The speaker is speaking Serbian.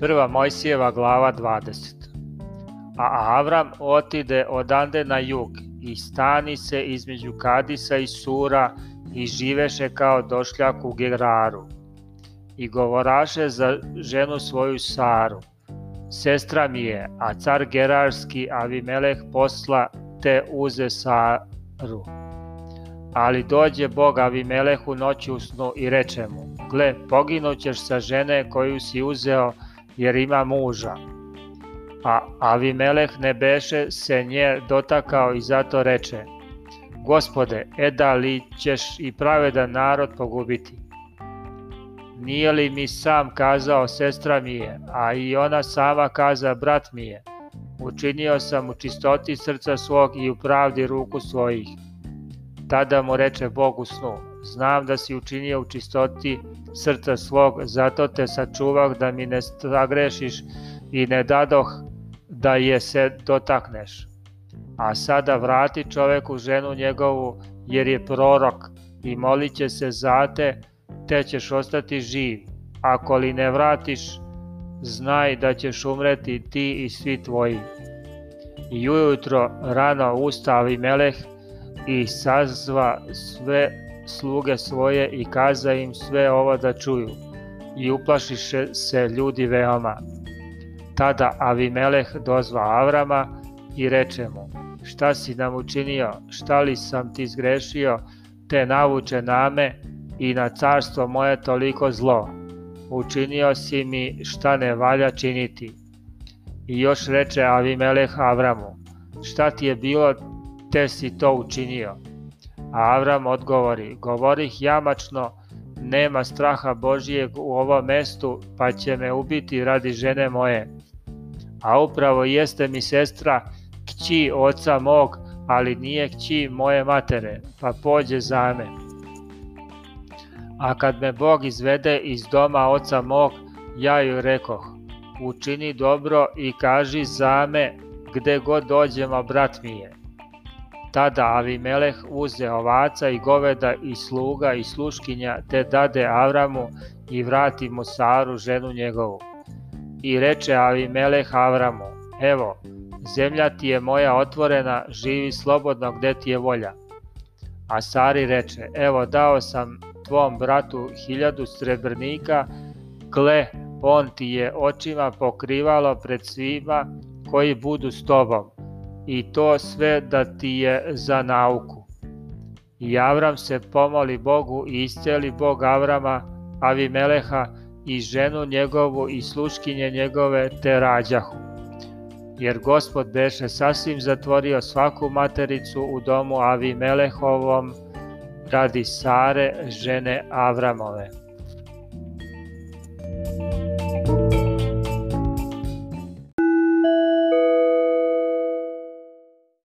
Prva Mojsijeva glava 20. A Avram otide odande na jug i stani se između Kadisa i Sura i živeše kao došljak u Geraru. I govoraše za ženu svoju Saru. Sestra mi je, a car Gerarski Avimeleh posla te uze Saru. Ali dođe Bog Avimelehu noću u snu i reče mu, gle, poginućeš sa žene koju si uzeo, jer ima muža. A Avimeleh ne beše se nje dotakao i zato reče, Gospode, e da li ćeš i pravedan narod pogubiti? Nije li mi sam kazao sestra mi je, a i ona sama kaza brat mi je? Učinio sam u čistoti srca svog i u pravdi ruku svojih. Tada mu reče Bog u snu, Znam da si učinio u čistoti srca svog, zato te sačuvah da mi ne sagrešiš i ne dadoh da je se dotakneš. A sada vrati čoveku ženu njegovu, jer je prorok i molit će se za te te ćeš ostati živ. Ako li ne vratiš, znaj da ćeš umreti ti i svi tvoji. I ujutro rano ustavi Meleh i sazva sve sluge svoje i kaza im sve ovo da čuju i uplašiše se ljudi veoma. Tada Avimeleh dozva Avrama i reče mu, šta si nam učinio, šta li sam ti zgrešio, te navuče name i na carstvo moje toliko zlo. Učinio si mi šta ne valja činiti. I još reče Avimeleh Avramu, šta ti je bilo, te si to učinio. A Avram odgovori, govorih jamačno, nema straha Božijeg u ovom mestu, pa će me ubiti radi žene moje. A upravo jeste mi sestra, kći oca mog, ali nije kći moje matere, pa pođe za me. A kad me Bog izvede iz doma oca mog, ja joj rekoh, učini dobro i kaži za me gde god dođemo, brat mi je. Tada Avimeleh uze ovaca i goveda i sluga i sluškinja, te dade Avramu i vrati mu Saru ženu njegovu. I reče Avimeleh Avramu, evo, zemlja ti je moja otvorena, živi slobodno gde ti je volja. A Sari reče, evo dao sam tvom bratu hiljadu srebrnika, gle, on ti je očima pokrivalo pred svima koji budu s tobom i to sve da ti je za nauku. I Avram se pomoli Bogu i isceli Bog Avrama, Avimeleha i ženu njegovu i sluškinje njegove te rađahu. Jer gospod beše sasvim zatvorio svaku matericu u domu Avimelehovom radi Sare žene Avramove.